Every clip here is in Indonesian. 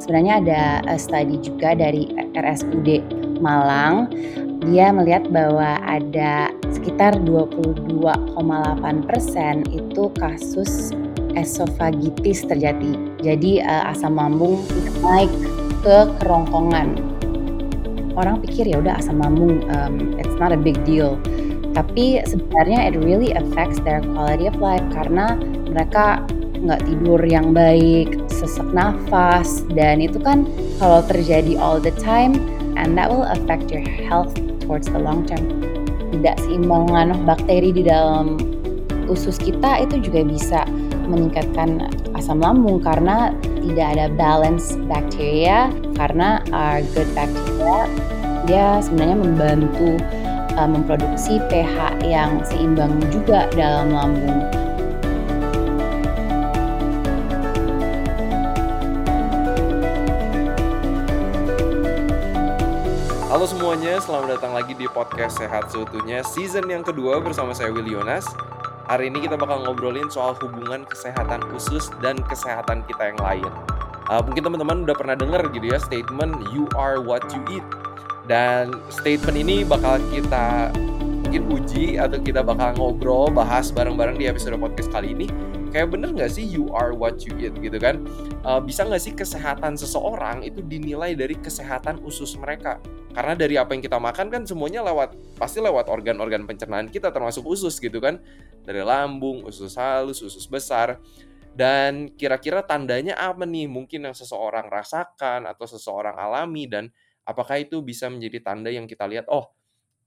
sebenarnya ada uh, studi juga dari RSUD Malang dia melihat bahwa ada sekitar 22,8 persen itu kasus esofagitis terjadi. Jadi uh, asam lambung naik ke kerongkongan. Orang pikir ya udah asam lambung, um, it's not a big deal. Tapi sebenarnya it really affects their quality of life karena mereka nggak tidur yang baik, sesak nafas, dan itu kan kalau terjadi all the time, and that will affect your health towards the long term. Tidak seimbangan bakteri di dalam usus kita itu juga bisa meningkatkan asam lambung karena tidak ada balance bacteria karena our good bacteria dia sebenarnya membantu uh, memproduksi pH yang seimbang juga dalam lambung. Halo semuanya, selamat datang lagi di podcast Sehat Seutuhnya season yang kedua bersama saya Willy Yonas. Hari ini kita bakal ngobrolin soal hubungan kesehatan usus dan kesehatan kita yang lain. Uh, mungkin teman-teman udah pernah dengar gitu ya statement you are what you eat. Dan statement ini bakal kita mungkin uji atau kita bakal ngobrol bahas bareng-bareng di episode podcast kali ini kayak bener nggak sih you are what you eat gitu kan? Uh, bisa nggak sih kesehatan seseorang itu dinilai dari kesehatan usus mereka? Karena dari apa yang kita makan kan semuanya lewat pasti lewat organ-organ pencernaan kita termasuk usus gitu kan? Dari lambung usus halus usus besar. Dan kira-kira tandanya apa nih mungkin yang seseorang rasakan atau seseorang alami? Dan apakah itu bisa menjadi tanda yang kita lihat oh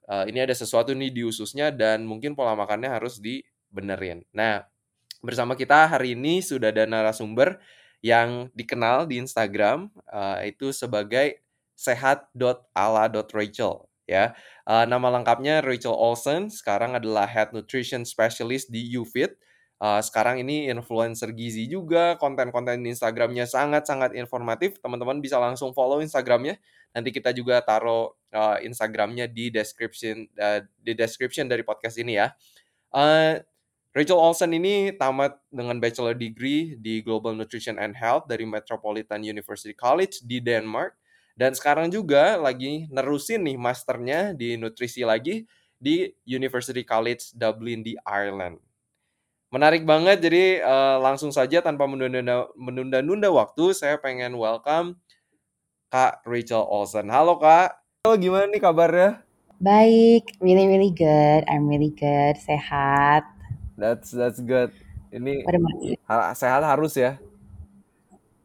uh, ini ada sesuatu nih di ususnya dan mungkin pola makannya harus dibenerin. Nah bersama kita hari ini sudah ada narasumber yang dikenal di Instagram uh, itu sebagai sehat.ala.rachel ya. Uh, nama lengkapnya Rachel Olsen, sekarang adalah Head Nutrition Specialist di UFIT. Uh, sekarang ini influencer gizi juga, konten-konten Instagramnya sangat-sangat informatif. Teman-teman bisa langsung follow Instagramnya. Nanti kita juga taruh uh, Instagramnya di description uh, di description dari podcast ini ya. Uh, Rachel Olsen ini tamat dengan bachelor degree di Global Nutrition and Health dari Metropolitan University College di Denmark dan sekarang juga lagi nerusin nih masternya di nutrisi lagi di University College Dublin di Ireland. Menarik banget, jadi uh, langsung saja tanpa menunda-nunda waktu, saya pengen welcome Kak Rachel Olsen. Halo Kak, halo gimana nih kabarnya? Baik, really really good. I'm really good, sehat. That's that's good. Ini sehat harus ya.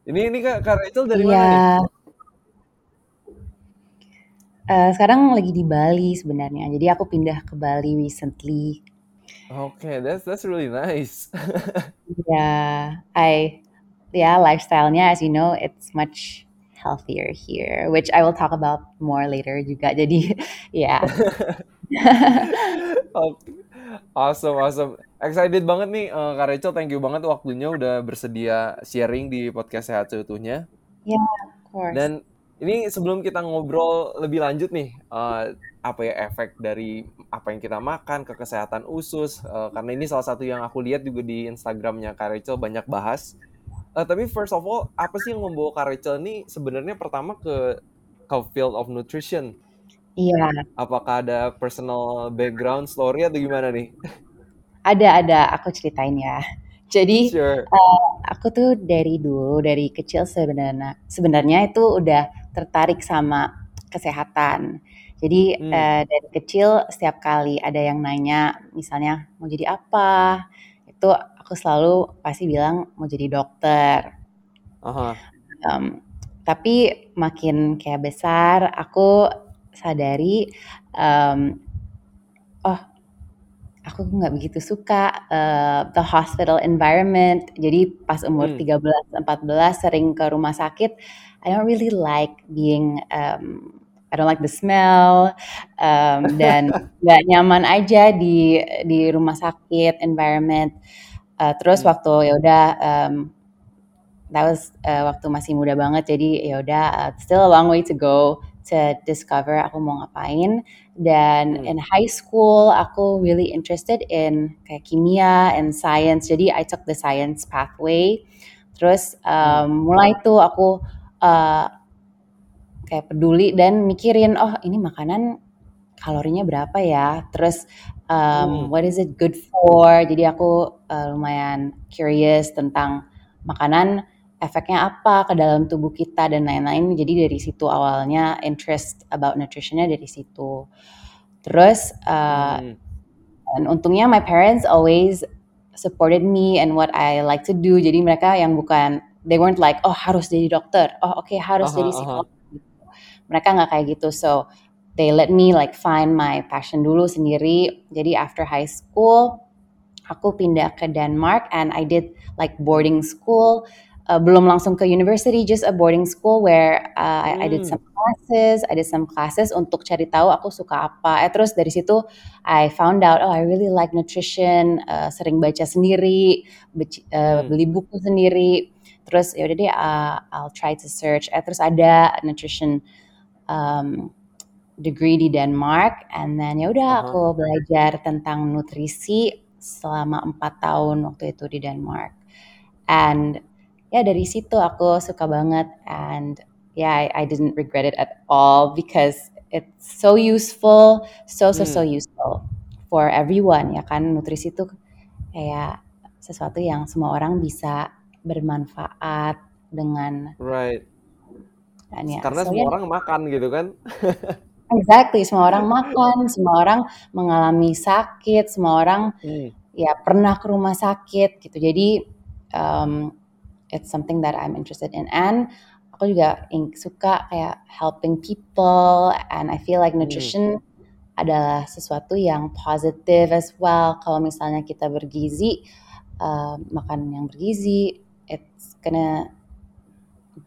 Ini ini Kak, Kak Rachel dari yeah. mana nih? Uh, sekarang lagi di Bali sebenarnya. Jadi aku pindah ke Bali recently. Okay, that's that's really nice. yeah, I yeah, lifestyle-nya as you know, it's much healthier here, which I will talk about more later juga. Jadi, ya. Yeah. okay. Awesome, awesome. Excited banget nih, uh, Kak Rachel. Thank you banget waktunya udah bersedia sharing di podcast Sehat Seutuhnya. Yeah, of course. Dan ini sebelum kita ngobrol lebih lanjut nih, uh, apa ya efek dari apa yang kita makan ke kesehatan usus? Uh, karena ini salah satu yang aku lihat juga di Instagramnya Kak Rachel banyak bahas. Uh, tapi first of all, apa sih yang membawa Kak Rachel ini sebenarnya pertama ke ke field of nutrition? Iya. Apakah ada personal background story atau gimana nih? Ada ada, aku ceritain ya. Jadi sure. uh, aku tuh dari dulu dari kecil sebenarnya sebenarnya itu udah tertarik sama kesehatan. Jadi hmm. uh, dari kecil setiap kali ada yang nanya misalnya mau jadi apa, itu aku selalu pasti bilang mau jadi dokter. Uh-huh. Um, tapi makin kayak besar aku sadari um, oh aku nggak begitu suka uh, the hospital environment. Jadi pas umur hmm. 13 14 sering ke rumah sakit, I don't really like being um, I don't like the smell um, dan nggak nyaman aja di di rumah sakit environment. Uh, terus hmm. waktu ya udah um, that was uh, waktu masih muda banget jadi ya udah uh, still a long way to go to discover aku mau ngapain. Dan hmm. in high school aku really interested in kayak kimia and science. Jadi I took the science pathway. Terus um, mulai tuh aku uh, kayak peduli dan mikirin oh ini makanan kalorinya berapa ya? Terus um, hmm. what is it good for? Jadi aku uh, lumayan curious tentang makanan efeknya apa ke dalam tubuh kita dan lain-lain. Jadi dari situ awalnya interest about nutritionnya dari situ. Terus uh, hmm. dan untungnya my parents always supported me and what I like to do. Jadi mereka yang bukan they weren't like oh harus jadi dokter. Oh oke okay, harus uh -huh, jadi psikolog. Uh -huh mereka nggak kayak gitu. So they let me like find my passion dulu sendiri. Jadi after high school aku pindah ke Denmark and I did like boarding school uh, belum langsung ke university just a boarding school where uh, I, I did hmm. some classes I did some classes untuk cari tahu aku suka apa eh terus dari situ I found out oh I really like nutrition uh, sering baca sendiri beci, uh, hmm. beli buku sendiri terus ya udah deh uh, I'll try to search eh terus ada nutrition um, degree di Denmark, and then ya udah uh -huh. aku belajar tentang nutrisi selama empat tahun waktu itu di Denmark. And ya dari situ aku suka banget, and yeah, I, I didn't regret it at all because it's so useful, so so hmm. so useful for everyone ya kan nutrisi itu kayak sesuatu yang semua orang bisa bermanfaat dengan right Kan ya. Karena so, semua ya, orang makan gitu kan. exactly, semua orang makan, semua orang mengalami sakit, semua orang hmm. ya pernah ke rumah sakit gitu. Jadi um, it's something that I'm interested in and aku juga suka kayak helping people and I feel like hmm. nutrition hmm. adalah sesuatu yang positive as well. Kalau misalnya kita bergizi, uh, makan yang bergizi, it's gonna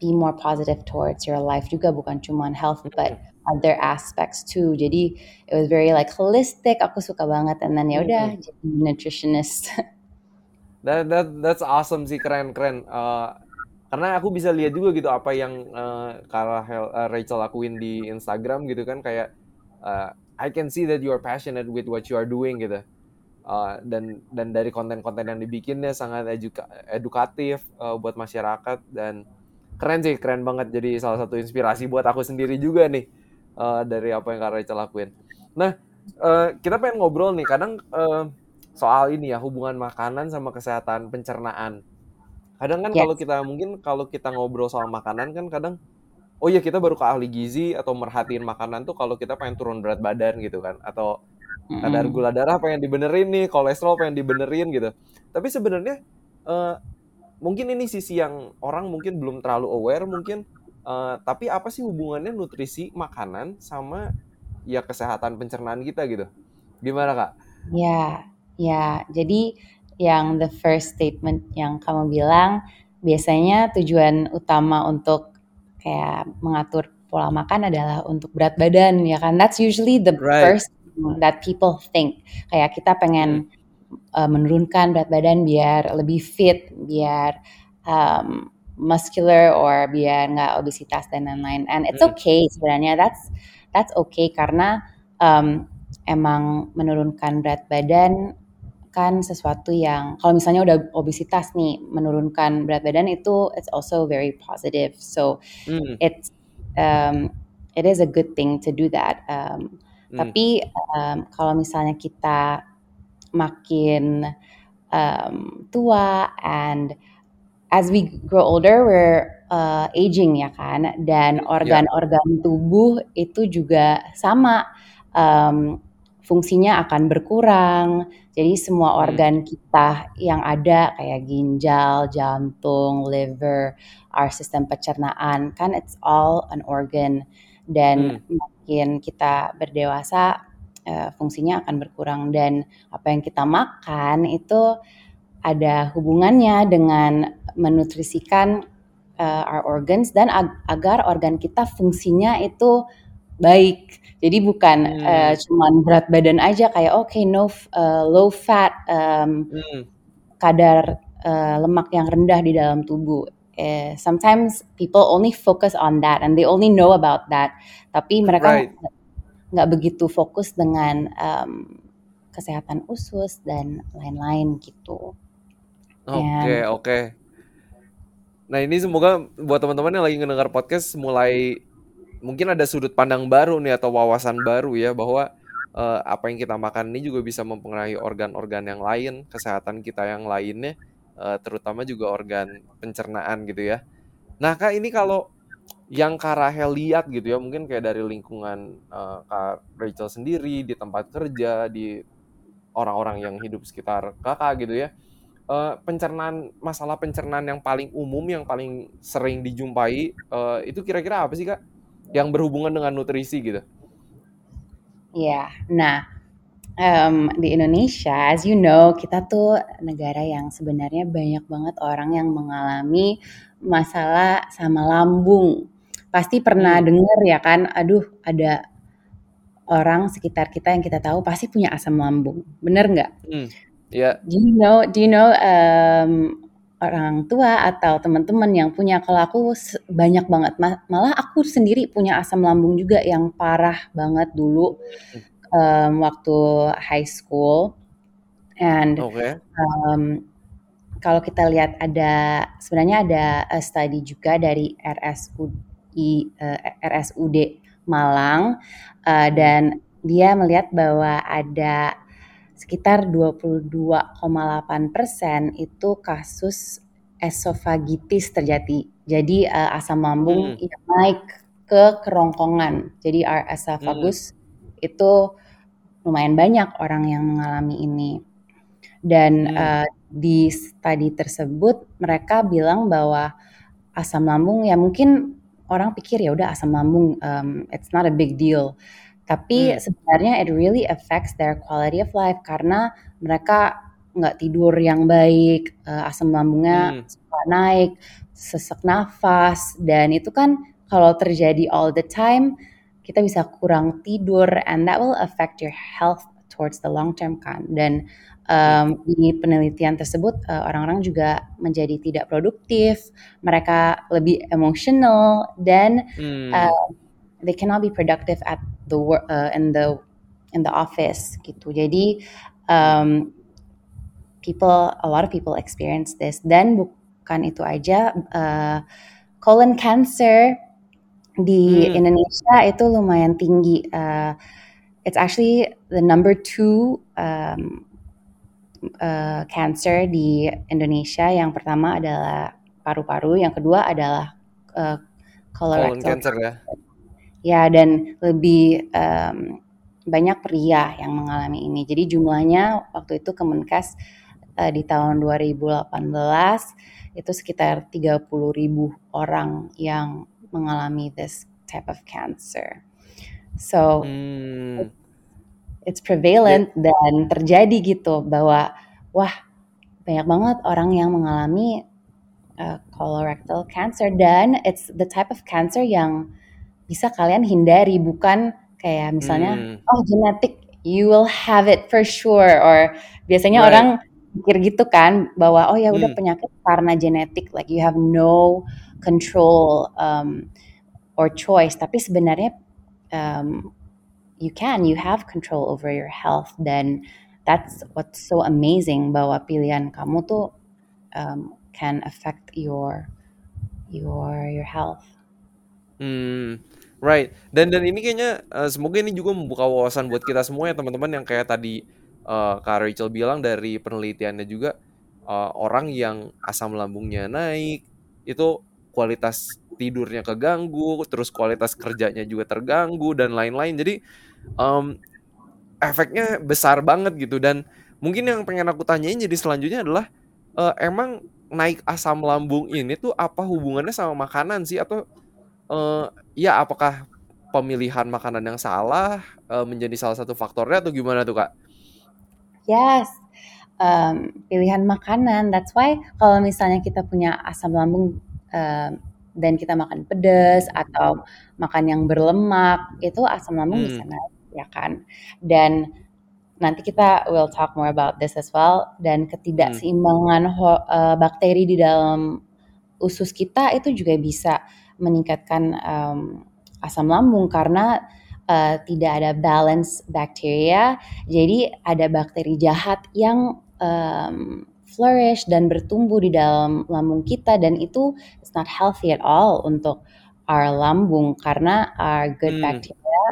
be more positive towards your life juga bukan cuma health but other aspects too. Jadi it was very like holistic. Aku suka banget and then ya udah mm -hmm. jadi nutritionist. that that that's awesome sih keren keren. Uh, karena aku bisa lihat juga gitu apa yang uh, uh, Rachel lakuin di Instagram gitu kan kayak uh, I can see that you are passionate with what you are doing gitu. Uh, dan dan dari konten-konten yang dibikinnya sangat eduka edukatif uh, buat masyarakat dan keren sih keren banget jadi salah satu inspirasi buat aku sendiri juga nih uh, dari apa yang Kak Rachel lakuin nah uh, kita pengen ngobrol nih kadang uh, soal ini ya hubungan makanan sama kesehatan pencernaan kadang kan yes. kalau kita mungkin kalau kita ngobrol soal makanan kan kadang oh iya kita baru ke ahli gizi atau merhatiin makanan tuh kalau kita pengen turun berat badan gitu kan atau kadar gula darah pengen dibenerin nih kolesterol pengen dibenerin gitu tapi sebenarnya uh, mungkin ini sisi yang orang mungkin belum terlalu aware mungkin uh, tapi apa sih hubungannya nutrisi makanan sama ya kesehatan pencernaan kita gitu gimana kak? Ya ya jadi yang the first statement yang kamu bilang biasanya tujuan utama untuk kayak mengatur pola makan adalah untuk berat badan ya kan that's usually the right. first that people think kayak kita pengen uh, menurunkan berat badan biar lebih fit, biar um, muscular or biar nggak obesitas dan lain-lain. And it's hmm. okay sebenarnya. That's that's okay karena um, emang menurunkan berat badan kan sesuatu yang kalau misalnya udah obesitas nih menurunkan berat badan itu it's also very positive. So mm. it's um, it is a good thing to do that. Um, mm. Tapi um, kalau misalnya kita makin um, tua and as we grow older we're uh, aging ya kan dan organ-organ tubuh itu juga sama um, fungsinya akan berkurang jadi semua hmm. organ kita yang ada kayak ginjal, jantung, liver, our sistem pencernaan kan it's all an organ dan hmm. makin kita berdewasa uh, fungsinya akan berkurang dan apa yang kita makan itu ada hubungannya dengan menutrisikan uh, our organs dan ag agar organ kita fungsinya itu baik. Jadi bukan hmm. uh, cuman berat badan aja kayak oke okay, no uh, low fat um, hmm. kadar uh, lemak yang rendah di dalam tubuh. Uh, sometimes people only focus on that and they only know about that. Tapi mereka right nggak begitu fokus dengan um, kesehatan usus dan lain-lain gitu. Oke okay, oke. Okay. Nah ini semoga buat teman-teman yang lagi ngedengar podcast mulai mungkin ada sudut pandang baru nih atau wawasan baru ya bahwa uh, apa yang kita makan ini juga bisa mempengaruhi organ-organ yang lain, kesehatan kita yang lainnya, uh, terutama juga organ pencernaan gitu ya. Nah kak ini kalau yang Kak Rahel lihat gitu ya, mungkin kayak dari lingkungan uh, Kak Rachel sendiri, di tempat kerja, di orang-orang yang hidup sekitar kakak gitu ya, uh, pencernaan masalah pencernaan yang paling umum, yang paling sering dijumpai, uh, itu kira-kira apa sih Kak? Yang berhubungan dengan nutrisi gitu? Iya, nah um, di Indonesia, as you know, kita tuh negara yang sebenarnya banyak banget orang yang mengalami masalah sama lambung. Pasti pernah hmm. dengar ya kan, aduh ada orang sekitar kita yang kita tahu pasti punya asam lambung, bener nggak? Hmm. Yeah. Do you know, do you know um, orang tua atau teman-teman yang punya. Kalau aku banyak banget. Malah aku sendiri punya asam lambung juga yang parah banget dulu um, waktu high school. And okay. um, kalau kita lihat ada sebenarnya ada study juga dari RSUI uh, eh, RSUD Malang uh, dan dia melihat bahwa ada sekitar 22,8 persen itu kasus esofagitis terjadi. Jadi uh, asam lambung hmm. yang naik ke kerongkongan. Jadi our esophagus hmm. itu lumayan banyak orang yang mengalami ini. Dan hmm. uh, di studi tersebut mereka bilang bahwa asam lambung ya mungkin orang pikir ya udah asam lambung um, it's not a big deal tapi hmm. sebenarnya it really affects their quality of life karena mereka nggak tidur yang baik, uh, asam lambungnya hmm. suka naik, sesak nafas, dan itu kan kalau terjadi all the time, kita bisa kurang tidur, and that will affect your health towards the long term kan. Dan um, di penelitian tersebut uh, orang-orang uh, juga menjadi tidak produktif, mereka lebih emotional, dan hmm. uh, they cannot be productive at the work uh, in the in the office gitu. Jadi um, people a lot of people experience this. Dan bukan itu aja uh, colon cancer di hmm. Indonesia itu lumayan tinggi. Uh, it's actually the number two um, uh, cancer di Indonesia. Yang pertama adalah paru-paru, yang kedua adalah uh, colorectal cancer ya. Ya, dan lebih um, banyak pria yang mengalami ini. Jadi jumlahnya waktu itu Kemenkes uh, di tahun 2018 itu sekitar 30 ribu orang yang mengalami this type of cancer. So hmm. it's prevalent yeah. dan terjadi gitu bahwa wah banyak banget orang yang mengalami uh, colorectal cancer dan it's the type of cancer yang bisa kalian hindari bukan kayak misalnya hmm. oh genetik you will have it for sure or biasanya right. orang pikir gitu kan bahwa oh ya udah hmm. penyakit karena genetik like you have no control um, or choice tapi sebenarnya um, you can you have control over your health dan that's what's so amazing bahwa pilihan kamu tuh um, can affect your your your health. Hmm, Right. Dan dan ini kayaknya uh, semoga ini juga membuka wawasan buat kita semua ya teman-teman yang kayak tadi uh, Kak Rachel bilang dari penelitiannya juga uh, orang yang asam lambungnya naik itu kualitas tidurnya keganggu, terus kualitas kerjanya juga terganggu dan lain-lain. Jadi um, efeknya besar banget gitu dan mungkin yang pengen aku tanyain jadi selanjutnya adalah uh, emang naik asam lambung ini tuh apa hubungannya sama makanan sih atau uh, ya apakah pemilihan makanan yang salah uh, menjadi salah satu faktornya atau gimana tuh kak? Yes, um, pilihan makanan. That's why kalau misalnya kita punya asam lambung um, dan kita makan pedas atau makan yang berlemak, itu asam lambung hmm. bisa naik, ya kan? Dan nanti kita will talk more about this as well. Dan ketidakseimbangan hmm. uh, bakteri di dalam usus kita itu juga bisa meningkatkan um, asam lambung karena uh, tidak ada balance bakteria. Jadi ada bakteri jahat yang um, flourish dan bertumbuh di dalam lambung kita dan itu it's not healthy at all untuk our lambung karena our good hmm. bacteria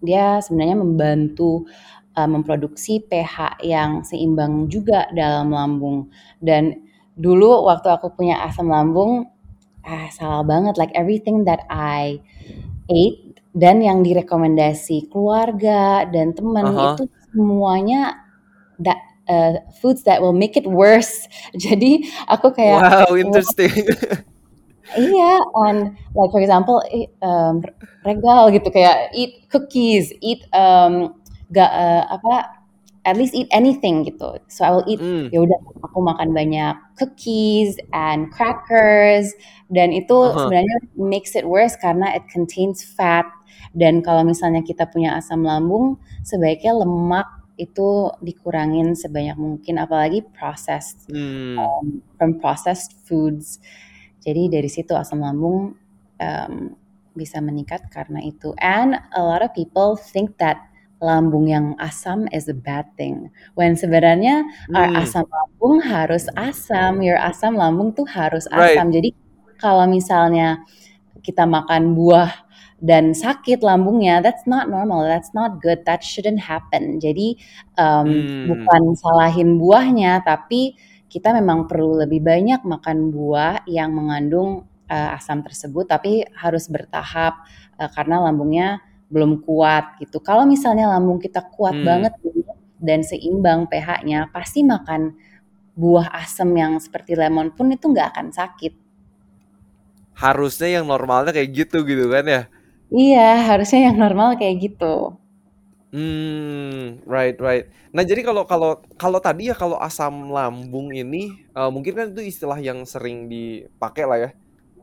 dia sebenarnya membantu uh, memproduksi pH yang seimbang juga dalam lambung dan dulu waktu aku punya asam lambung ah salah banget like everything that I ate dan yang direkomendasi keluarga dan teman uh -huh. itu semuanya that uh, foods that will make it worse. Jadi aku kayak wow interesting. iya, and like for example, um, regal gitu kayak eat cookies, eat um, gak uh, apa at least eat anything gitu. So I will eat mm. ya udah aku makan banyak cookies and crackers dan itu uh -huh. sebenarnya makes it worse karena it contains fat dan kalau misalnya kita punya asam lambung sebaiknya lemak itu dikurangin sebanyak mungkin apalagi processed hmm. um, from processed foods jadi dari situ asam lambung um, bisa meningkat karena itu and a lot of people think that lambung yang asam is a bad thing when sebenarnya hmm. our asam lambung harus asam your asam lambung tuh harus asam right. jadi kalau misalnya kita makan buah dan sakit lambungnya, that's not normal, that's not good, that shouldn't happen. Jadi um, hmm. bukan salahin buahnya, tapi kita memang perlu lebih banyak makan buah yang mengandung uh, asam tersebut, tapi harus bertahap uh, karena lambungnya belum kuat gitu. Kalau misalnya lambung kita kuat hmm. banget dan seimbang pH-nya, pasti makan buah asam yang seperti lemon pun itu nggak akan sakit. Harusnya yang normalnya kayak gitu gitu kan ya? Iya, harusnya yang normal kayak gitu. Hmm, right right. Nah, jadi kalau kalau kalau tadi ya kalau asam lambung ini, uh, mungkin kan itu istilah yang sering dipakai lah ya.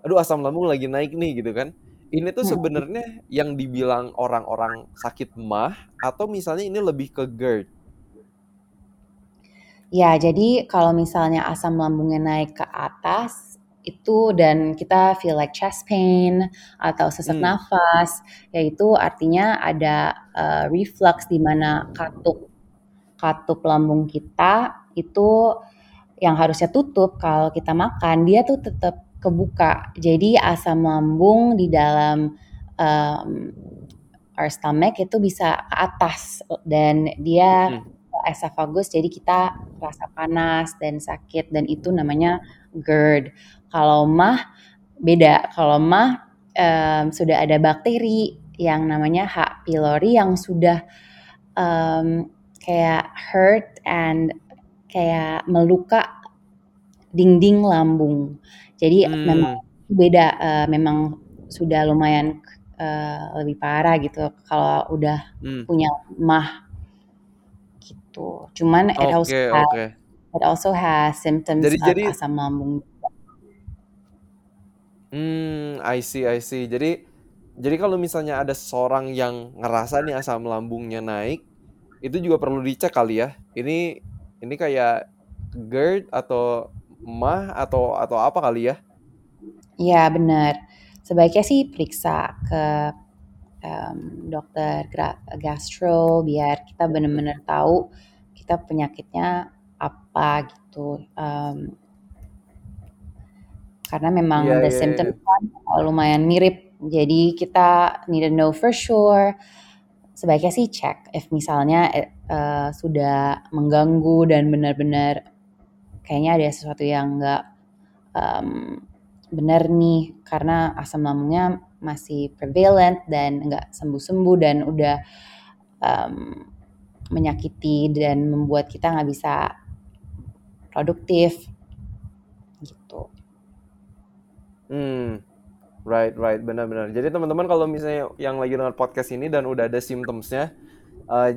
"Aduh asam lambung lagi naik nih," gitu kan. Ini tuh hmm. sebenarnya yang dibilang orang-orang sakit mah atau misalnya ini lebih ke GERD? Ya, jadi kalau misalnya asam lambungnya naik ke atas itu dan kita feel like chest pain atau sesak hmm. nafas, yaitu artinya ada uh, reflux di mana katup katup lambung kita itu yang harusnya tutup kalau kita makan dia tuh tetap kebuka. Jadi asam lambung di dalam um, our stomach itu bisa ke atas dan dia hmm. esophagus jadi kita rasa panas dan sakit dan itu namanya GERD. Kalau mah beda, kalau mah um, sudah ada bakteri yang namanya H. pylori yang sudah um, kayak hurt and kayak meluka dinding lambung. Jadi hmm. memang beda, uh, memang sudah lumayan uh, lebih parah gitu kalau udah hmm. punya mah gitu. Cuman okay, it also okay. has, it also has symptoms jadi, of jadi, asam lambung. Hmm, I see I see. Jadi jadi kalau misalnya ada seseorang yang ngerasa nih asam lambungnya naik, itu juga perlu dicek kali ya. Ini ini kayak GERD atau MAH atau atau apa kali ya? Iya, benar. Sebaiknya sih periksa ke um, dokter gastro biar kita benar-benar tahu kita penyakitnya apa gitu. Um, karena memang yeah, the yeah, symptoms yeah. kan lumayan mirip. Jadi kita need to know for sure. Sebaiknya sih cek if misalnya uh, sudah mengganggu dan benar-benar kayaknya ada sesuatu yang enggak um, benar nih karena asam lambungnya masih prevalent dan enggak sembuh-sembuh dan udah um, menyakiti dan membuat kita nggak bisa produktif gitu. Hmm, right right, benar-benar. Jadi teman-teman kalau misalnya yang lagi dengar podcast ini dan udah ada symptomsnya, uh,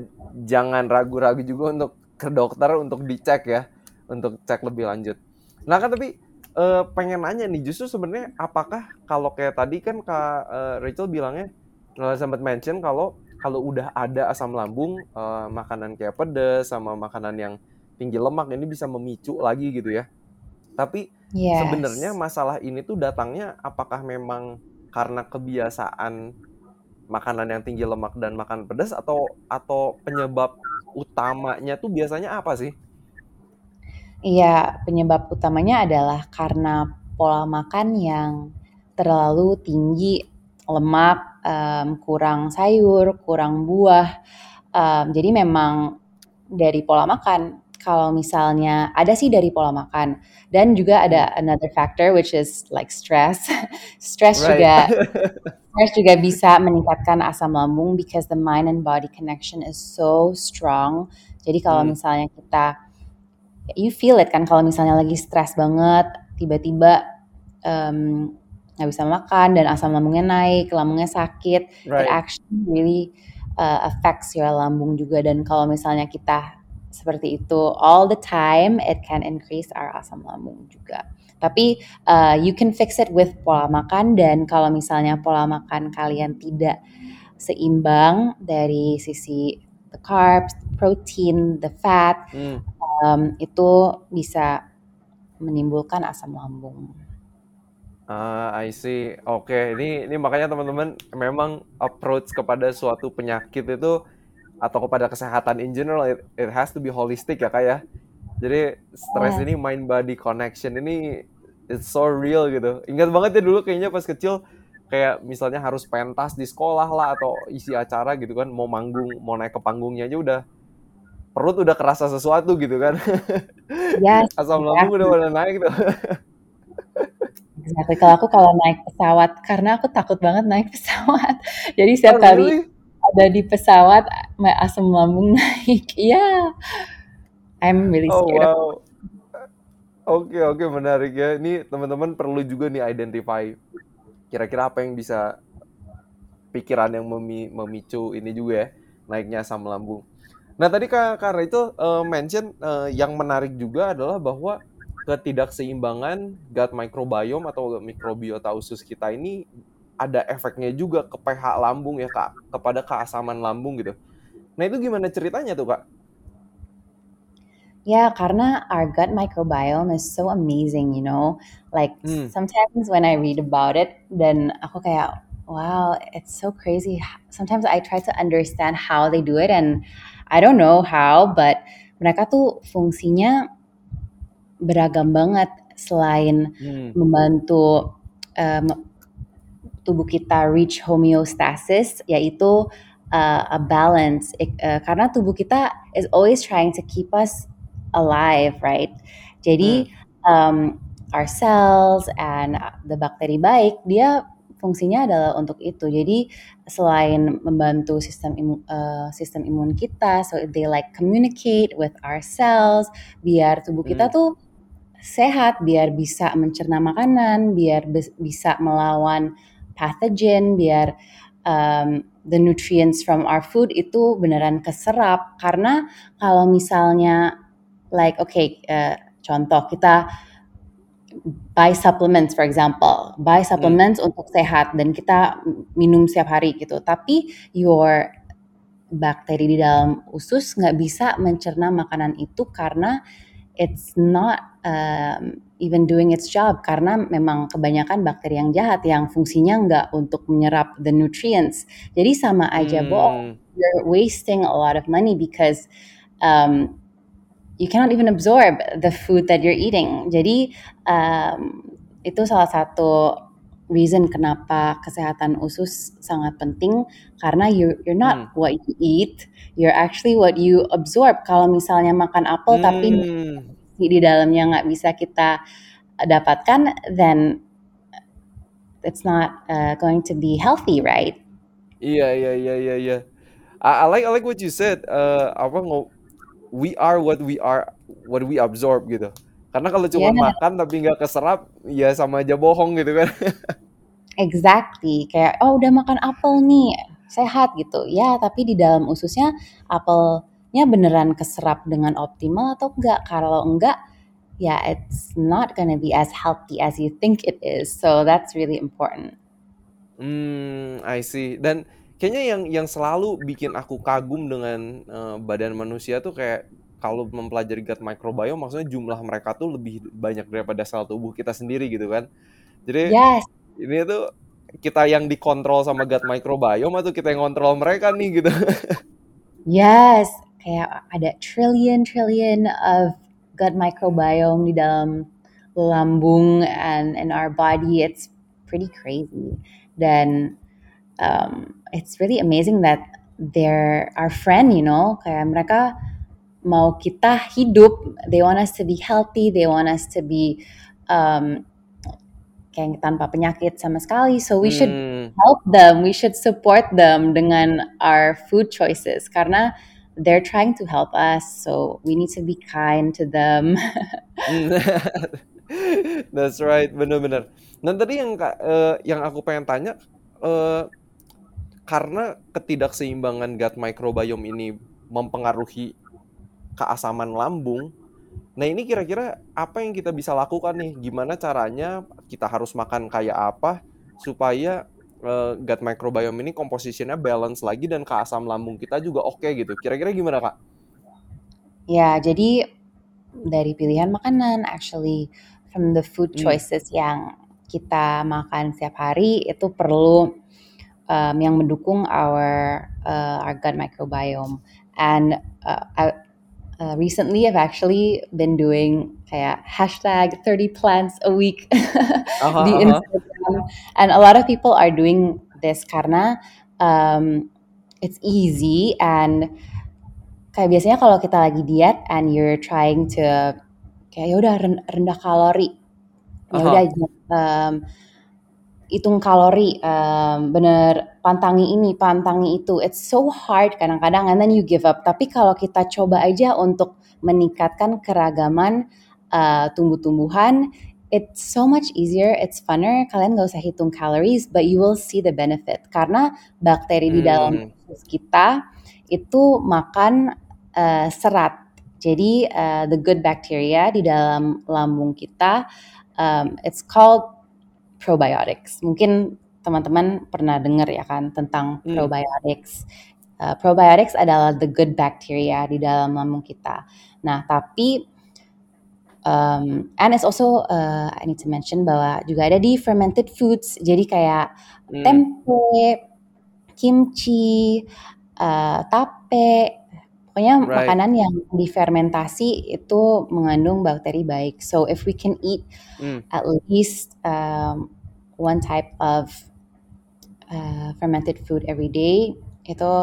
jangan ragu-ragu juga untuk ke dokter untuk dicek ya, untuk cek lebih lanjut. Nah kan tapi uh, pengen nanya nih, justru sebenarnya apakah kalau kayak tadi kan Kak uh, Rachel bilangnya uh, sempat mention kalau kalau udah ada asam lambung, uh, makanan kayak pedas sama makanan yang tinggi lemak ini bisa memicu lagi gitu ya. Tapi Yes. Sebenarnya masalah ini tuh datangnya apakah memang karena kebiasaan makanan yang tinggi lemak dan makan pedas atau atau penyebab utamanya tuh biasanya apa sih? Iya, penyebab utamanya adalah karena pola makan yang terlalu tinggi lemak, um, kurang sayur, kurang buah. Um, jadi memang dari pola makan. Kalau misalnya ada sih dari pola makan dan juga ada hmm. another factor which is like stress. stress right. juga stress juga bisa meningkatkan asam lambung because the mind and body connection is so strong. Jadi kalau hmm. misalnya kita you feel it kan kalau misalnya lagi stress banget, tiba-tiba um, nggak bisa makan dan asam lambungnya naik, lambungnya sakit, right. it actually really uh, affects your lambung juga dan kalau misalnya kita seperti itu all the time, it can increase our asam lambung juga. Tapi uh, you can fix it with pola makan dan kalau misalnya pola makan kalian tidak seimbang dari sisi the carbs, protein, the fat, hmm. Um, itu bisa menimbulkan asam lambung. Ah, I see. Oke, okay. ini ini makanya teman-teman memang approach kepada suatu penyakit itu atau kepada kesehatan in general it, it has to be holistic ya kak ya jadi stres yeah. ini mind body connection ini it's so real gitu ingat banget ya dulu kayaknya pas kecil kayak misalnya harus pentas di sekolah lah atau isi acara gitu kan mau manggung mau naik ke panggungnya aja udah perut udah kerasa sesuatu gitu kan yes, asam lambung udah udah naik gitu Exactly. Kalau aku kalau naik pesawat, karena aku takut banget naik pesawat. Jadi setiap oh, kali really? ada di pesawat asam lambung naik. Iya. Yeah. I'm really oh, scared. Oh, wow. Oke, okay, oke, okay, menarik ya. Ini teman-teman perlu juga nih identify kira-kira apa yang bisa pikiran yang memi memicu ini juga ya, naiknya asam lambung. Nah, tadi Kak karena itu uh, mention uh, yang menarik juga adalah bahwa ketidakseimbangan gut microbiome atau mikrobiota usus kita ini ada efeknya juga ke pH lambung ya kak kepada keasaman lambung gitu. Nah itu gimana ceritanya tuh kak? Ya, karena our gut microbiome is so amazing, you know. Like hmm. sometimes when I read about it, then aku kayak, wow, it's so crazy. Sometimes I try to understand how they do it, and I don't know how, but mereka tuh fungsinya beragam banget. Selain hmm. membantu um, tubuh kita reach homeostasis yaitu uh, a balance uh, karena tubuh kita is always trying to keep us alive, right? Jadi hmm. um, our cells and the bakteri baik dia fungsinya adalah untuk itu. Jadi selain membantu sistem imun, uh, sistem imun kita, so they like communicate with our cells biar tubuh kita hmm. tuh sehat, biar bisa mencerna makanan, biar bisa melawan pathogen biar um, the nutrients from our food itu beneran keserap karena kalau misalnya like okay uh, contoh kita buy supplements for example buy supplements hmm. untuk sehat dan kita minum setiap hari gitu tapi your bakteri di dalam usus nggak bisa mencerna makanan itu karena it's not um, even doing its job karena memang kebanyakan bakteri yang jahat yang fungsinya nggak untuk menyerap the nutrients. Jadi sama aja hmm. bohong. You're wasting a lot of money because um, you cannot even absorb the food that you're eating. Jadi um, itu salah satu reason kenapa kesehatan usus sangat penting karena you you're not hmm. what you eat, you're actually what you absorb. Kalau misalnya makan apel hmm. tapi di dalamnya nggak bisa kita dapatkan, then it's not uh, going to be healthy, right? Iya iya iya iya iya. I, I like I like what you said. Uh, apa we are what we are what we absorb gitu. Karena kalau cuma yeah. makan tapi nggak keserap, ya sama aja bohong gitu kan. exactly. Kayak oh udah makan apel nih, sehat gitu. Ya, tapi di dalam ususnya apel nya beneran keserap dengan optimal atau enggak. Kalau enggak, ya it's not gonna be as healthy as you think it is. So that's really important. Hmm, I see. Dan kayaknya yang yang selalu bikin aku kagum dengan uh, badan manusia tuh kayak kalau mempelajari gut microbiome maksudnya jumlah mereka tuh lebih banyak daripada sel tubuh kita sendiri gitu kan. Jadi yes. ini tuh kita yang dikontrol sama gut microbiome atau kita yang kontrol mereka nih gitu. yes, kayak ada trillion trillion of gut microbiome di dalam lambung and in our body it's pretty crazy dan um, it's really amazing that they're our friend you know? Kayak mereka mau kita hidup. They want us to be healthy. They want us to be um, kayak tanpa penyakit sama sekali. So we should Hmm. help them. We should support them dengan our food choices. Karena they're trying to help us. So we need to be kind to them. That's right, bener-bener. Dan tadi yang eh, yang aku pengen tanya, eh, karena ketidakseimbangan gut microbiome ini mempengaruhi keasaman lambung. Nah ini kira-kira apa yang kita bisa lakukan nih? Gimana caranya kita harus makan kayak apa supaya eh, gut microbiome ini komposisinya balance lagi dan keasam lambung kita juga oke gitu. Kira-kira gimana kak? ya jadi dari pilihan makanan actually from the food Hmm. choices yang kita makan setiap hari itu perlu um, yang mendukung our uh, our gut microbiome and uh, I, uh, recently I've actually been doing kayak hashtag 30 plants a week Aha, di aha. Instagram and a lot of people are doing this karena um, it's easy and kayak biasanya kalau kita lagi diet and you're trying to kayak ya udah ren- rendah kalori ya Aha. udah um, hitung kalori um, bener pantangi ini pantangi itu. It's so hard kadang-kadang and then you give up. Tapi kalau kita coba aja untuk meningkatkan keragaman uh, tumbuh-tumbuhan it's so much easier it's funner. Kalian gak usah hitung calories but you will see the benefit. Karena bakteri di dalam Hmm. kita itu makan uh, serat. Jadi uh, the good bacteria di dalam lambung kita um, it's called probiotics. Mungkin teman-teman pernah dengar ya kan tentang Hmm. probiotics. Uh, probiotics adalah the good bacteria di dalam lambung kita. Nah, tapi um, and it's also uh, I need to mention bahwa juga ada di fermented foods. Jadi kayak Hmm. tempe, kimchi, uh, tape, pokoknya Right. makanan yang difermentasi itu mengandung bakteri baik. So if we can eat Hmm. at least um, one type of uh, fermented food every day, itu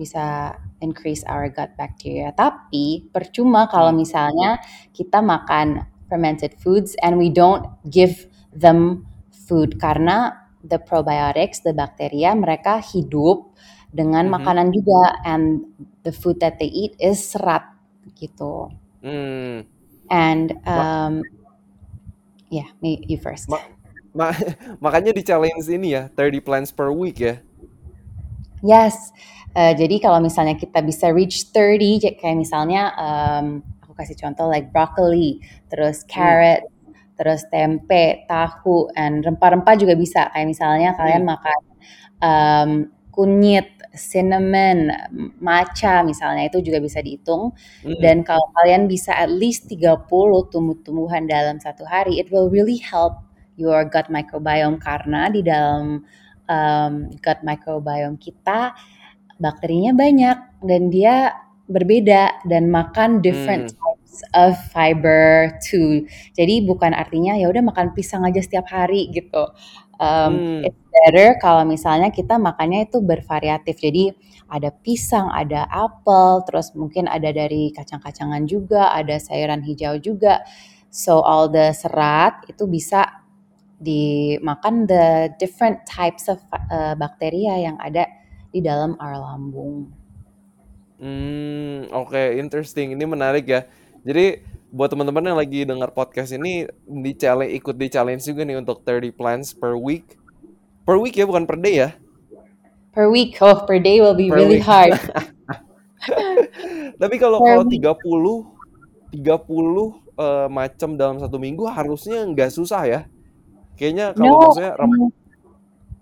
bisa increase our gut bacteria. Tapi percuma kalau Hmm. misalnya kita makan fermented foods and we don't give them food karena the probiotics, the bacteria mereka hidup dengan Mhm. makanan juga and the food that they eat is serat gitu. Hmm. And um, yeah, me you first. ma- ma- makanya di challenge ini ya 30 plants per week ya. Yes. Uh, jadi kalau misalnya kita bisa reach 30, j- kayak misalnya um, aku kasih contoh like broccoli, terus Hmm. carrot, terus tempe, tahu, and rempah-rempah juga bisa. Kayak misalnya kalian Hmm. makan um, kunyit, cinnamon, matcha misalnya itu juga bisa dihitung. Hmm. Dan kalau kalian bisa at least 30 tumbuh-tumbuhan dalam satu hari, it will really help your gut microbiome karena di dalam um, gut microbiome kita bakterinya banyak dan dia berbeda dan makan different Hmm. types of fiber too. Jadi bukan artinya ya udah makan pisang aja setiap hari gitu. Um, Hmm. it's better kalau misalnya kita makannya itu bervariatif. Jadi ada pisang, ada apel, terus mungkin ada dari kacang-kacangan juga, ada sayuran hijau juga. So all the serat itu bisa dimakan the different types of uh, bakteria yang ada di dalam our lambung. Hmm, oke, interesting. Ini menarik ya. Jadi buat teman-teman yang lagi dengar podcast ini di challenge ikut di challenge juga nih untuk 30 plants per week. Per week ya, bukan per day ya. Per week, oh per day will be Per really week. hard. Tapi kalau kalau week. 30 30 eh, macam dalam satu minggu harusnya nggak susah ya. Kayaknya kalau No, maksudnya rem-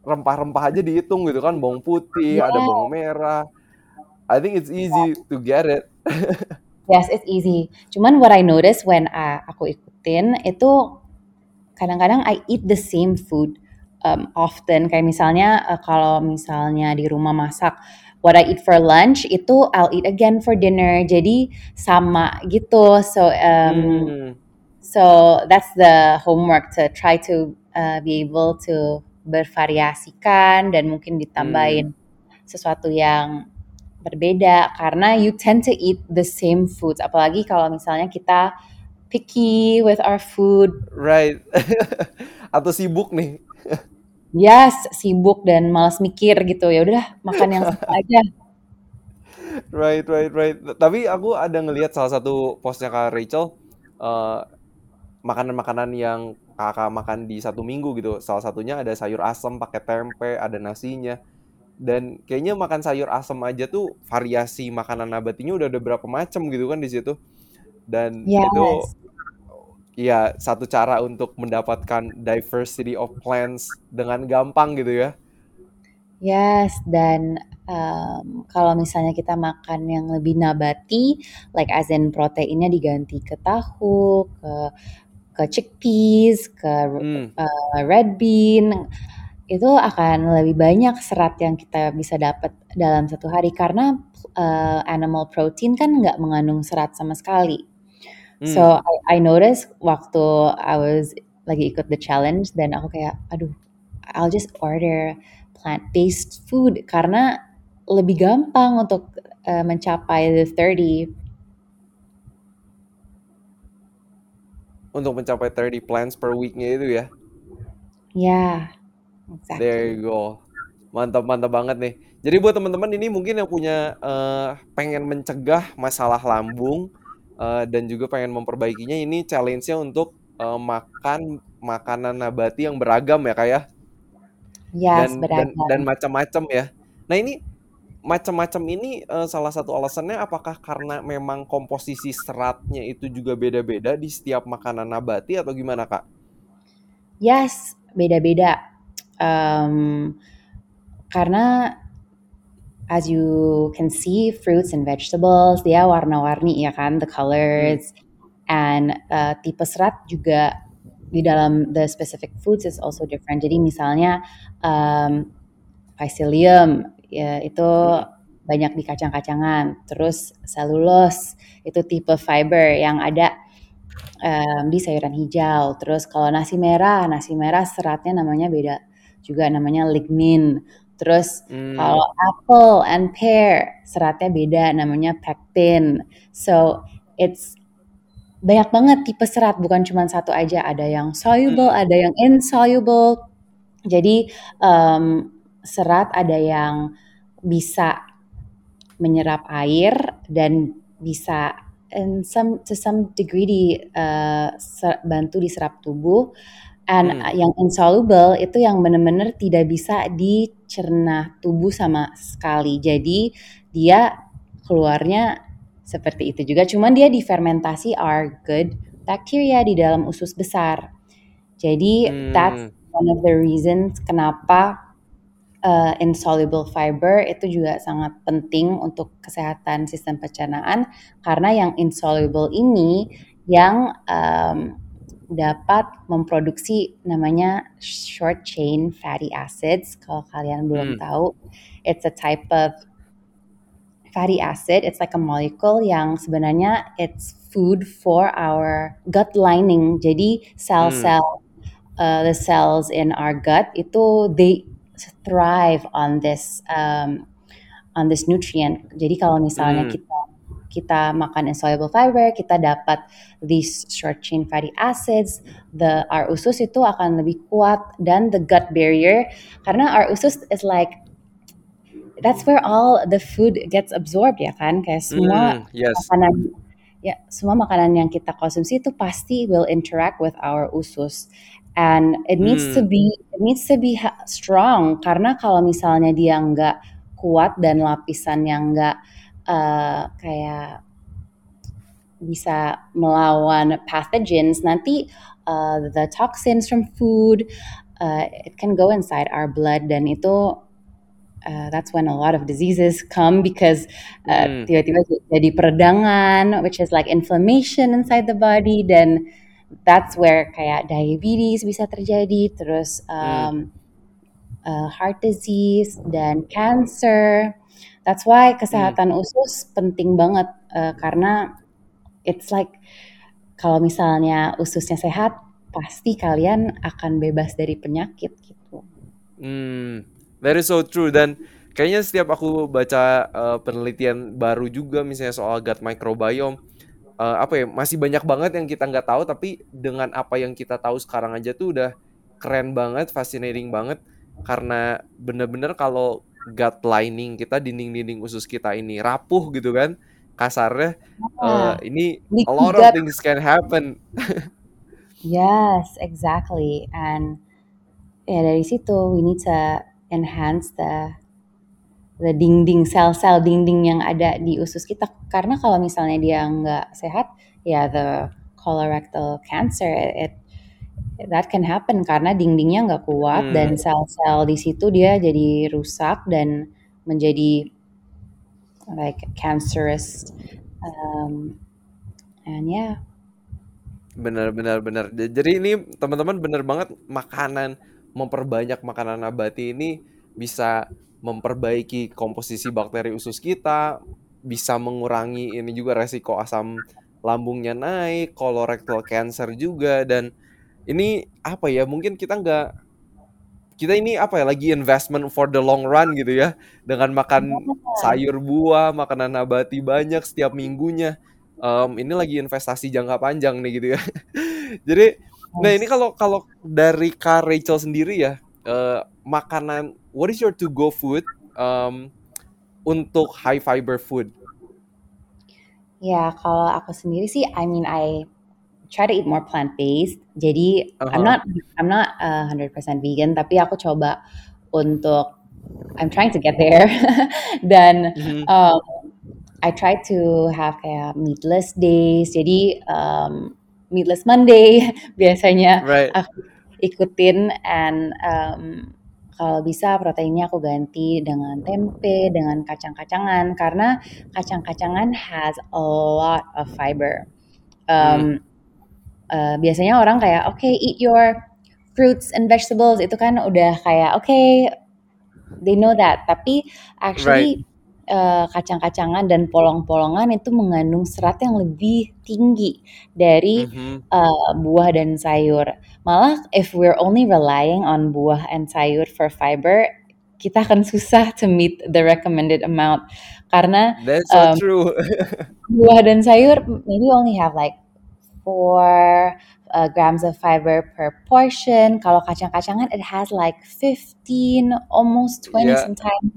rempah-rempah aja dihitung gitu kan, bawang putih, ada yeah. bawang merah. I think it's easy to get it. Yes, it's easy. Cuman what I notice when uh, aku ikutin itu kadang-kadang I eat the same food um, often. Kayak misalnya uh, kalau misalnya di rumah masak what I eat for lunch itu I'll eat again for dinner. Jadi sama gitu. So um, hmm. so that's the homework to try to uh, be able to bervariasikan dan mungkin ditambahin hmm. sesuatu yang berbeda karena you tend to eat the same foods apalagi kalau misalnya kita picky with our food right atau sibuk nih yes sibuk dan malas mikir gitu. Ya udah makan yang aja. Right right right. Tapi aku ada ngelihat salah satu postnya kak Rachel uh, makanan-makanan yang kakak makan di satu minggu gitu. Salah satunya ada sayur asam pakai tempe ada nasinya. Dan kayaknya makan sayur asam aja tuh variasi makanan nabatinya udah ada berapa macam gitu kan di situ. Dan yes. itu ya satu cara untuk mendapatkan diversity of plants dengan gampang gitu ya yes dan um, kalau misalnya kita makan yang lebih nabati like as in proteinnya diganti ke tahu ke ke chickpeas ke hmm. uh, red bean itu akan lebih banyak serat yang kita bisa dapat dalam satu hari karena uh, animal protein kan nggak mengandung serat sama sekali. Hmm. So I, I notice waktu I was lagi ikut the challenge dan aku kayak aduh I'll just order plant based food karena lebih gampang untuk uh, mencapai the 30 untuk mencapai 30 plants per weeknya itu ya. Ya. Yeah. Exactly. There you go. Mantap mantap banget nih. Jadi buat teman-teman ini mungkin yang punya uh, pengen mencegah masalah lambung uh, dan juga pengen memperbaikinya ini challenge-nya untuk uh, makan makanan nabati yang beragam ya kayak ya? yes, dan, beragam. dan dan macam-macam ya. Nah ini macam-macam ini uh, salah satu alasannya apakah karena memang komposisi seratnya itu juga beda-beda di setiap makanan nabati atau gimana kak? Yes, beda-beda um, karena as you can see fruits and vegetables dia warna-warni ya kan the colors. And uh, tipe serat juga di dalam the specific foods is also different. Jadi misalnya um, psyllium ya itu banyak di kacang-kacangan. Terus cellulose itu tipe fiber yang ada um, di sayuran hijau. Terus kalau nasi merah nasi merah seratnya namanya beda juga namanya lignin. Terus hmm. kalau apple and pear seratnya beda namanya pectin. So it's banyak banget tipe serat bukan cuma satu aja ada yang soluble hmm. ada yang insoluble jadi um, serat ada yang bisa menyerap air dan bisa in some to some degree di uh, bantu diserap tubuh And hmm. yang insoluble itu yang benar-benar tidak bisa dicerna tubuh sama sekali. Jadi dia keluarnya seperti itu juga. Cuman dia difermentasi are good bacteria di dalam usus besar. Jadi hmm. that's one of the reasons kenapa uh, insoluble fiber itu juga sangat penting untuk kesehatan sistem pencernaan karena yang insoluble ini yang um, dapat memproduksi namanya short chain fatty acids. Kalau kalian belum hmm. tahu, it's a type of fatty acid. It's like a molecule yang sebenarnya it's food for our gut lining. Jadi sel-sel hmm. uh, the cells in our gut itu they thrive on this um, on this nutrient. Jadi kalau misalnya hmm. kita kita makan insoluble fiber, kita dapat these short chain fatty acids, the our usus itu akan lebih kuat dan the gut barrier karena our usus is like that's where all the food gets absorbed ya kan kayak semua mm, yes. makanan ya semua makanan yang kita konsumsi itu pasti will interact with our usus and it needs mm. to hmm. be it needs to be strong karena kalau misalnya dia nggak kuat dan lapisan yang nggak uh, kayak bisa melawan pathogens nanti uh, the toxins from food uh, it can go inside our blood dan itu uh, that's when a lot of diseases come because uh, hmm. tiba-tiba jadi peredangan which is like inflammation inside the body dan that's where kayak diabetes bisa terjadi terus um, hmm. uh, heart disease dan cancer That's why kesehatan hmm. usus penting banget uh, karena it's like kalau misalnya ususnya sehat, pasti kalian akan bebas dari penyakit gitu. Hmm, that is so true dan kayaknya setiap aku baca uh, penelitian baru juga misalnya soal gut microbiome uh, apa ya masih banyak banget yang kita nggak tahu tapi dengan apa yang kita tahu sekarang aja tuh udah keren banget, fascinating banget karena bener-bener kalau gut lining kita dinding-dinding usus kita ini rapuh gitu kan kasarnya uh, ini a lot of things can happen. yes, exactly. And ya dari situ we need to enhance the the dinding sel-sel dinding yang ada di usus kita karena kalau misalnya dia nggak sehat ya the colorectal cancer it that can happen karena dindingnya nggak kuat hmm. dan sel-sel di situ dia jadi rusak dan menjadi like cancerous um, and yeah benar benar benar jadi ini teman-teman benar banget makanan memperbanyak makanan nabati ini bisa memperbaiki komposisi bakteri usus kita bisa mengurangi ini juga resiko asam lambungnya naik colorectal cancer juga dan ini apa ya mungkin kita nggak kita ini apa ya lagi investment for the long run gitu ya. Dengan makan sayur buah makanan nabati banyak setiap minggunya. Um, ini lagi investasi jangka panjang nih gitu ya. Jadi nah ini kalau kalau dari Kak Rachel sendiri ya uh, makanan what is your to go food um, untuk high fiber food? Ya kalau aku sendiri sih I mean I try to eat more plant based. Jadi uh-huh. I'm not I'm not uh, 100% vegan tapi aku coba untuk I'm trying to get there. Dan mm-hmm. um, I try to have kayak meatless days. Jadi um, meatless Monday biasanya right. aku ikutin and um, kalau bisa proteinnya aku ganti dengan tempe, dengan kacang-kacangan karena kacang-kacangan has a lot of fiber. Um, hmm uh, biasanya orang kayak oke okay, eat your fruits and vegetables itu kan udah kayak oke okay, they know that tapi actually right. Uh, kacang-kacangan dan polong-polongan itu mengandung serat yang lebih tinggi dari mm-hmm. uh, buah dan sayur. Malah if we're only relying on buah and sayur for fiber, kita akan susah to meet the recommended amount karena That's so um, true. buah dan sayur maybe only have like uh, grams of fiber per portion. Kalau kacang-kacangan, it has like 15, almost 20 yeah. sometimes.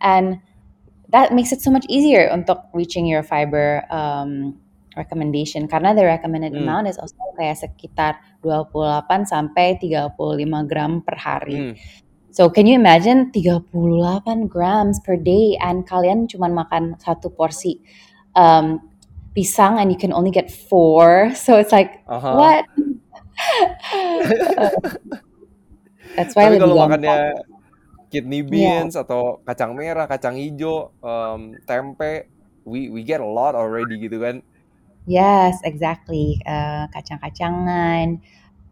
And that makes it so much easier untuk reaching your fiber um, recommendation karena the recommended mm. amount is also kayak sekitar 28 sampai 35 gram per hari. Mm. So can you imagine 38 grams per day and kalian cuma makan satu porsi. Um, pisang and you can only get four. So it's like uh-huh. what? that's why Tapi kalau makannya kidney beans yeah. atau kacang merah, kacang hijau, um, tempe, we we get a lot already gitu kan? Yes, exactly. Uh, kacang-kacangan,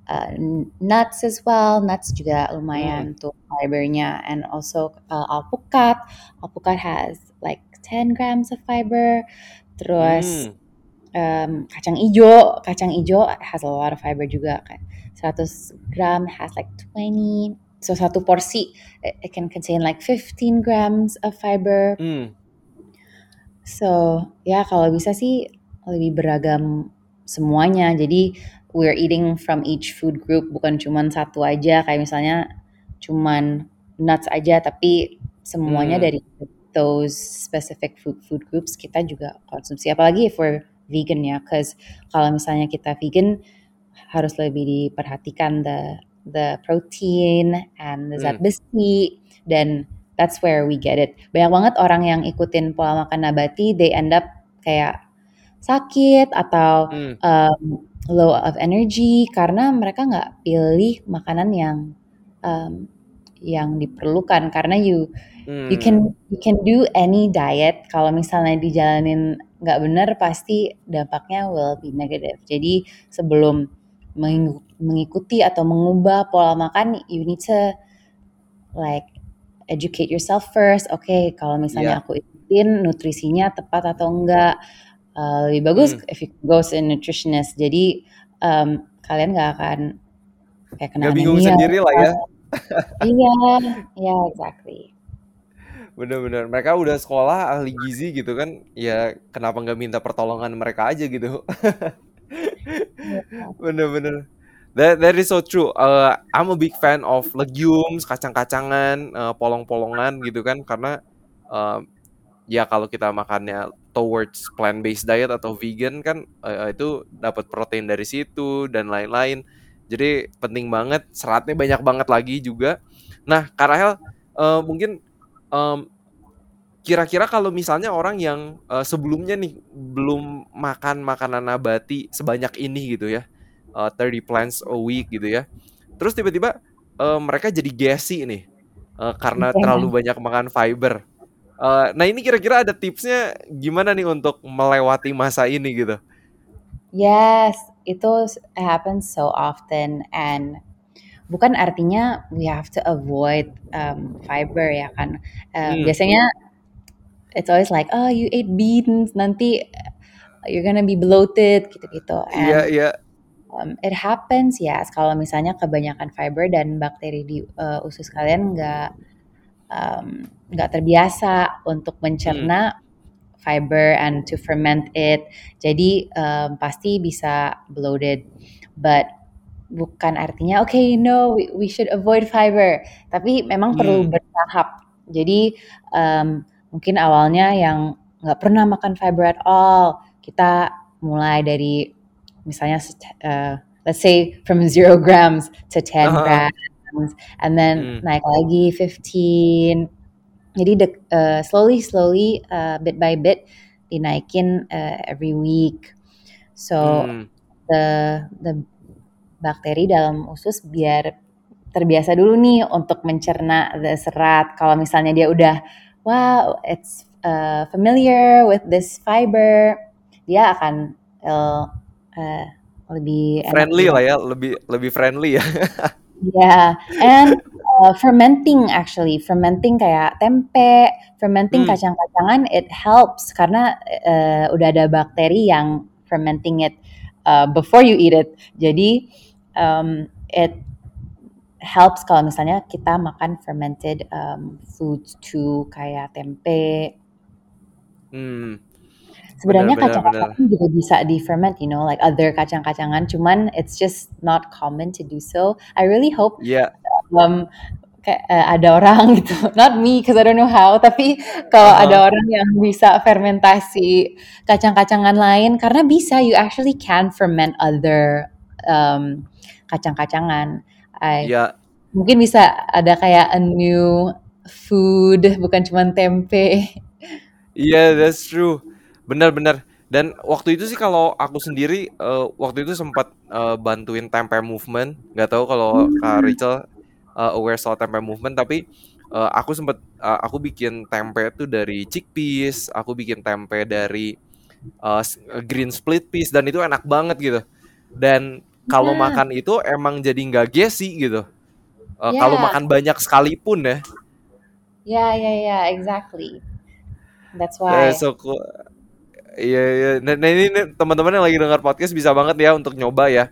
uh, nuts as well. Nuts juga lumayan hmm. tuh fibernya, and also uh, alpukat. Alpukat has like 10 grams of fiber. Terus hmm. um, kacang ijo, kacang ijo has a lot of fiber juga kayak 100 gram has like 20. So satu porsi it, it can contain like 15 grams of fiber. Hmm. So ya kalau bisa sih lebih beragam semuanya. Jadi we're eating from each food group bukan cuma satu aja kayak misalnya cuman nuts aja tapi semuanya hmm. dari those specific food food groups kita juga konsumsi apalagi if we're vegan ya cause kalau misalnya kita vegan harus lebih diperhatikan the the protein and the zat hmm. besi dan that's where we get it banyak banget orang yang ikutin pola makan nabati they end up kayak sakit atau hmm. um, low of energy karena mereka nggak pilih makanan yang um, yang diperlukan karena you You can hmm. you can do any diet kalau misalnya dijalanin nggak benar pasti dampaknya will be negative. Jadi sebelum mengikuti atau mengubah pola makan, you need to like educate yourself first. Oke, okay, kalau misalnya yeah. aku ikutin nutrisinya tepat atau enggak. Uh, lebih bagus hmm. if you go to a nutritionist. Jadi um, kalian nggak akan kayak kena gak bingung sendiri lah ya. iya, iya exactly. Bener-bener mereka udah sekolah ahli gizi gitu kan, ya kenapa nggak minta pertolongan mereka aja gitu? Bener-bener. That that is so true. Uh, I'm a big fan of legumes, kacang-kacangan, uh, polong-polongan gitu kan karena uh, ya kalau kita makannya towards plant based diet atau vegan kan uh, itu dapat protein dari situ dan lain-lain. Jadi penting banget, seratnya banyak banget lagi juga. Nah, Karahel uh, mungkin um, kira-kira kalau misalnya orang yang uh, sebelumnya nih belum makan makanan nabati sebanyak ini gitu ya uh, 30 plants a week gitu ya. Terus tiba-tiba uh, mereka jadi gassy nih uh, karena terlalu banyak makan fiber. Uh, nah ini kira-kira ada tipsnya gimana nih untuk melewati masa ini gitu? Yes, itu happens so often and bukan artinya we have to avoid um, fiber ya kan. Uh, hmm. Biasanya it's always like oh you ate beans nanti you're gonna be bloated gitu-gitu. Iya yeah, iya. Yeah um, it happens yes kalau misalnya kebanyakan fiber dan bakteri di uh, usus kalian nggak nggak um, terbiasa untuk mencerna hmm. fiber and to ferment it jadi um, pasti bisa bloated but bukan artinya oke okay, no we, we should avoid fiber tapi memang hmm. perlu bertahap jadi um, mungkin awalnya yang nggak pernah makan fiber at all kita mulai dari misalnya uh, let's say from zero grams to 10 uh-huh. grams and then hmm. naik lagi 15 jadi the, uh, slowly slowly uh, bit by bit dinaikin uh, every week so hmm. the the bakteri dalam usus biar terbiasa dulu nih untuk mencerna serat kalau misalnya dia udah wow it's uh, familiar with this fiber dia akan uh, uh, lebih friendly lah ya, lebih lebih friendly ya. yeah, and uh, fermenting actually, fermenting kayak tempe, fermenting hmm. kacang-kacangan, it helps karena uh, udah ada bakteri yang fermenting it uh, before you eat it. Jadi um, it helps kalau misalnya kita makan fermented um, foods too kayak tempe. Hmm Sebenarnya kacang-kacangan juga bisa di ferment, you know, like other kacang-kacangan. Cuman it's just not common to do so. I really hope yeah. um, kayak uh, ada orang gitu, not me because I don't know how, tapi kalau uh-huh. ada orang yang bisa fermentasi kacang-kacangan lain, karena bisa, you actually can ferment other um, kacang-kacangan. I, yeah. Mungkin bisa ada kayak a new food, bukan cuma tempe. Yeah, that's true. Benar-benar. Dan waktu itu sih kalau aku sendiri uh, waktu itu sempat uh, bantuin tempe movement. Gak tahu kalau Kak hmm. Rachel uh, aware soal tempe movement, tapi uh, aku sempat uh, aku bikin tempe itu dari chickpeas, aku bikin tempe dari uh, green split peas dan itu enak banget gitu. Dan kalau yeah. makan itu emang jadi nggak gesi gitu. Uh, yeah. Kalau makan banyak sekalipun ya. Ya, yeah, ya, yeah, ya, yeah, exactly. That's why. Yeah, so cool. Iya iya. Nah, nah ini teman-teman yang lagi dengar podcast bisa banget ya untuk nyoba ya.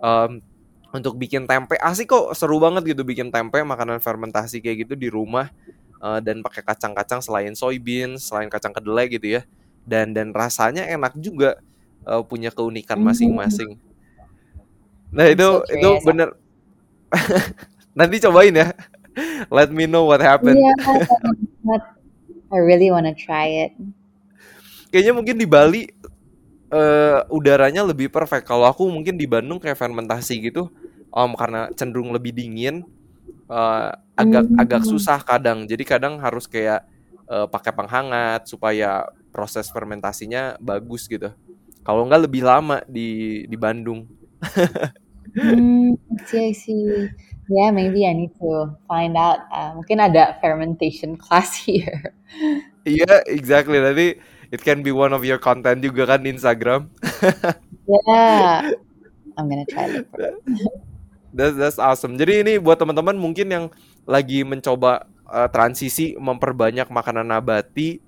Um, untuk bikin tempe asik kok seru banget gitu bikin tempe makanan fermentasi kayak gitu di rumah uh, dan pakai kacang-kacang selain soybeans selain kacang kedelai gitu ya dan dan rasanya enak juga uh, punya keunikan hmm. Nah itu so itu bener nanti cobain ya let me know what happened yeah, I really wanna try it kayaknya mungkin di Bali uh, udaranya lebih perfect. Kalau aku mungkin di Bandung kayak fermentasi gitu, um, karena cenderung lebih dingin, uh, agak hmm. agak susah kadang. Jadi kadang harus kayak uh, pakai penghangat supaya proses fermentasinya bagus gitu. Kalau enggak lebih lama di di Bandung. hmm, I see, Yeah, maybe I need to find out. Uh, mungkin ada fermentation class here. Iya, yeah, exactly. Nanti it can be one of your content juga kan di Instagram. yeah, I'm gonna try it. that's that's awesome. Jadi ini buat teman-teman mungkin yang lagi mencoba uh, transisi memperbanyak makanan nabati,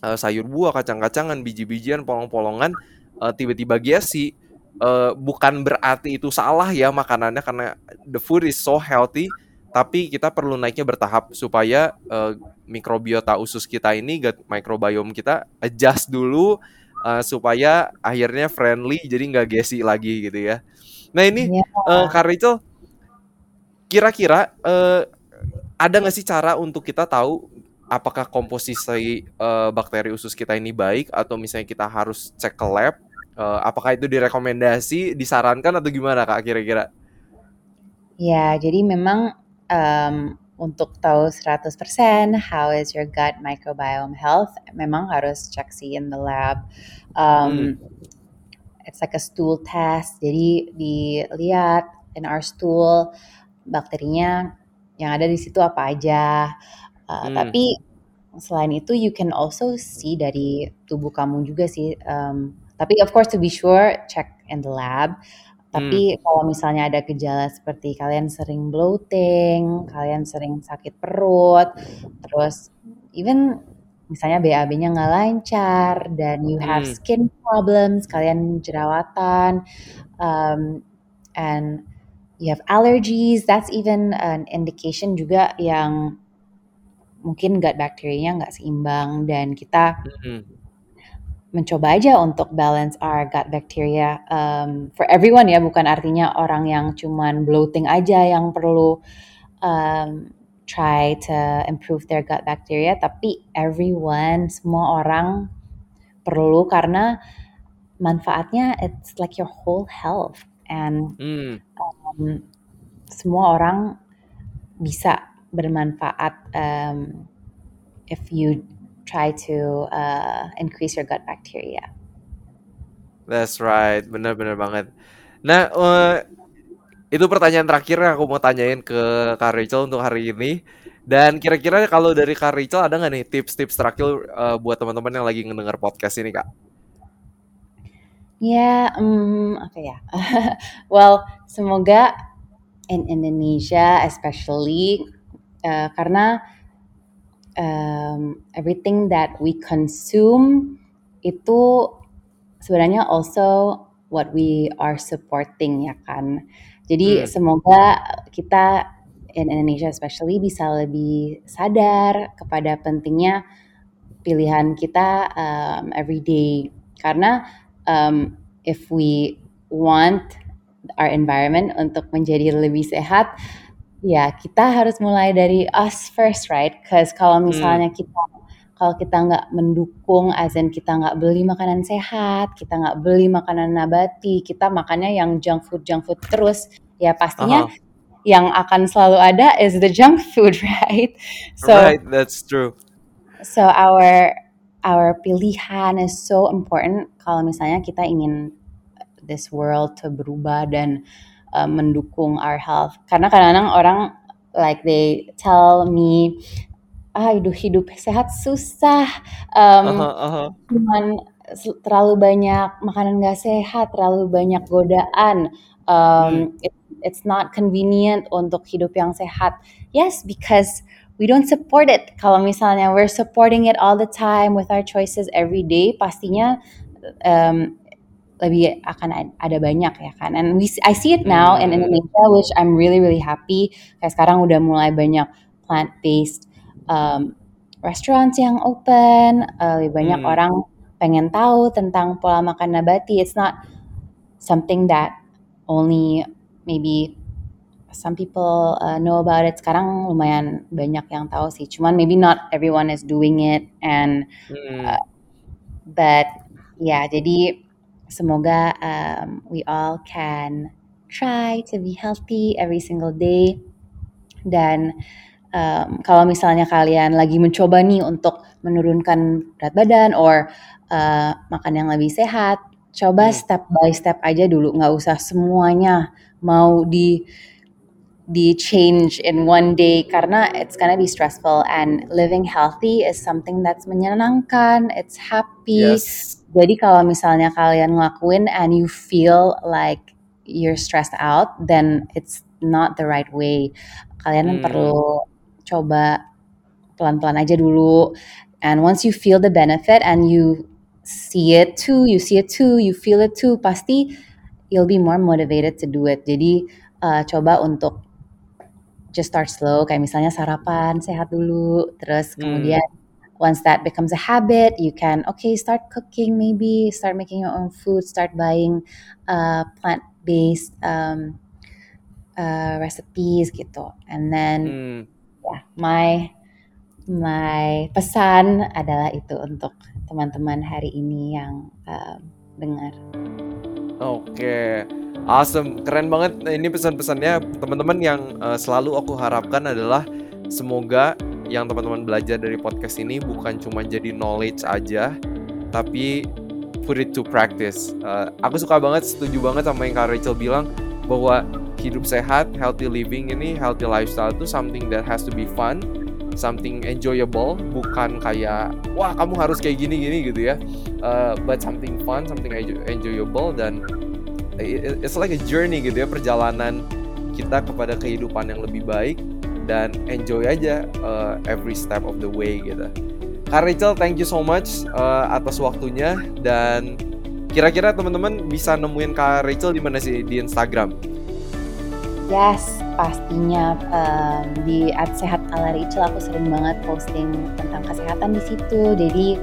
uh, sayur buah, kacang-kacangan, biji-bijian, polong-polongan, uh, tiba-tiba gizi, uh, bukan berarti itu salah ya makanannya karena the food is so healthy, tapi kita perlu naiknya bertahap supaya uh, mikrobiota usus kita ini, gut microbiome kita adjust dulu uh, supaya akhirnya friendly, jadi nggak gesi lagi gitu ya. Nah ini yeah. uh, Kak Rachel, kira-kira uh, ada nggak sih cara untuk kita tahu apakah komposisi uh, bakteri usus kita ini baik atau misalnya kita harus cek ke lab? Uh, apakah itu direkomendasi, disarankan atau gimana kak kira-kira? Ya, jadi memang um, untuk tahu 100% how is your gut microbiome health, memang harus cek sih in the lab. Um, hmm. It's like a stool test, jadi dilihat in our stool bakterinya yang ada di situ apa aja. Uh, hmm. Tapi selain itu you can also see dari tubuh kamu juga sih. Um, tapi of course to be sure check in the lab. Tapi hmm. kalau misalnya ada gejala seperti kalian sering bloating, kalian sering sakit perut, terus even misalnya BAB-nya nggak lancar dan you have hmm. skin problems, kalian jerawatan, um, and you have allergies, that's even an indication juga yang mungkin gut bakterianya nggak seimbang dan kita mm-hmm. Mencoba aja untuk balance our gut bacteria um, for everyone ya bukan artinya orang yang cuman bloating aja yang perlu um, try to improve their gut bacteria tapi everyone semua orang perlu karena manfaatnya it's like your whole health and mm. um, semua orang bisa bermanfaat um, if you try to uh, increase your gut bacteria. That's right, benar-benar banget. Nah, uh, itu pertanyaan terakhir yang aku mau tanyain ke Kak Rachel untuk hari ini. Dan kira-kira kalau dari Kak Rachel ada nggak nih tips-tips terakhir uh, buat teman-teman yang lagi ngedengar podcast ini, Kak? Ya, um, apa ya? well, semoga in Indonesia especially uh, karena um, everything that we consume itu sebenarnya also what we are supporting ya kan. Jadi hmm. semoga kita in Indonesia especially bisa lebih sadar kepada pentingnya pilihan kita um, every day karena um, if we want our environment untuk menjadi lebih sehat, ya kita harus mulai dari us first, right? Cause kalau hmm. misalnya hmm. kita kalau kita nggak mendukung, azan kita nggak beli makanan sehat, kita nggak beli makanan nabati, kita makannya yang junk food junk food terus, ya pastinya uh -huh. yang akan selalu ada is the junk food, right? So right, that's true. So our our pilihan is so important kalau misalnya kita ingin this world to berubah dan uh, mendukung our health. Karena kadang-kadang orang like they tell me ah hidup hidup sehat susah um, uh -huh, uh -huh. cuman terlalu banyak makanan gak sehat terlalu banyak godaan um, hmm. it, it's not convenient untuk hidup yang sehat yes because we don't support it. Kalau misalnya we're supporting it all the time with our choices every day, pastinya um, lebih akan ada banyak ya kan. And we I see it now in hmm. Indonesia, which I'm really really happy. Kayak sekarang udah mulai banyak plant based um, restaurants yang open. Uh, lebih banyak hmm. orang pengen tahu tentang pola makan nabati. It's not something that only maybe some people uh, know about it. Sekarang lumayan banyak yang tahu sih. Cuman maybe not everyone is doing it and hmm. uh, but ya yeah, jadi semoga um, we all can try to be healthy every single day dan um, kalau misalnya kalian lagi mencoba nih untuk menurunkan berat badan or uh, makan yang lebih sehat, coba hmm. step by step aja dulu, nggak usah semuanya mau di di change in one day karena it's gonna be stressful and living healthy is something that's menyenangkan, it's happy. Yes. Jadi kalau misalnya kalian ngelakuin and you feel like you're stressed out, then it's not the right way. Kalian hmm. perlu coba pelan-pelan aja dulu. And once you feel the benefit and you see it too, you see it too, you feel it too, pasti you'll be more motivated to do it. Jadi uh, coba untuk just start slow, kayak misalnya sarapan sehat dulu, terus hmm. kemudian once that becomes a habit, you can okay start cooking maybe, start making your own food, start buying uh, plant-based um, uh, recipes gitu, and then hmm. yeah, my my pesan adalah itu untuk teman-teman hari ini yang uh, dengar. Oke, okay. Awesome, keren banget. Ini pesan-pesannya teman-teman yang uh, selalu aku harapkan adalah semoga yang teman-teman belajar dari podcast ini bukan cuma jadi knowledge aja, tapi put it to practice. Uh, aku suka banget, setuju banget sama yang Kak Rachel bilang bahwa hidup sehat, healthy living ini, healthy lifestyle itu something that has to be fun something enjoyable bukan kayak wah kamu harus kayak gini gini gitu ya uh, but something fun something enjoyable dan it's like a journey gitu ya perjalanan kita kepada kehidupan yang lebih baik dan enjoy aja uh, every step of the way gitu Kak Rachel, thank you so much uh, atas waktunya dan kira-kira teman-teman bisa nemuin Kak Rachel di mana sih di Instagram? Yes, pastinya um, di at sehat ala Rachel aku sering banget posting tentang kesehatan di situ. Jadi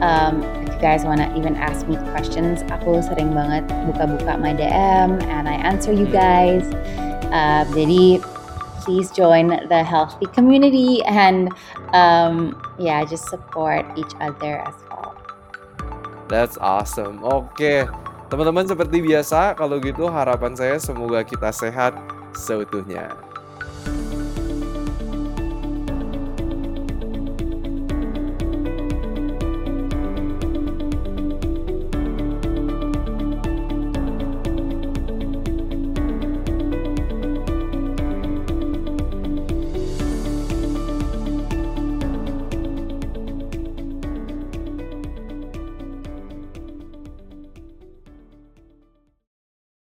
um, if you guys wanna even ask me questions, aku sering banget buka-buka my DM and I answer you guys. Uh, jadi please join the healthy community and um, yeah, just support each other as well. That's awesome. Oke. Okay. Teman-teman seperti biasa, kalau gitu harapan saya semoga kita sehat seutuhnya.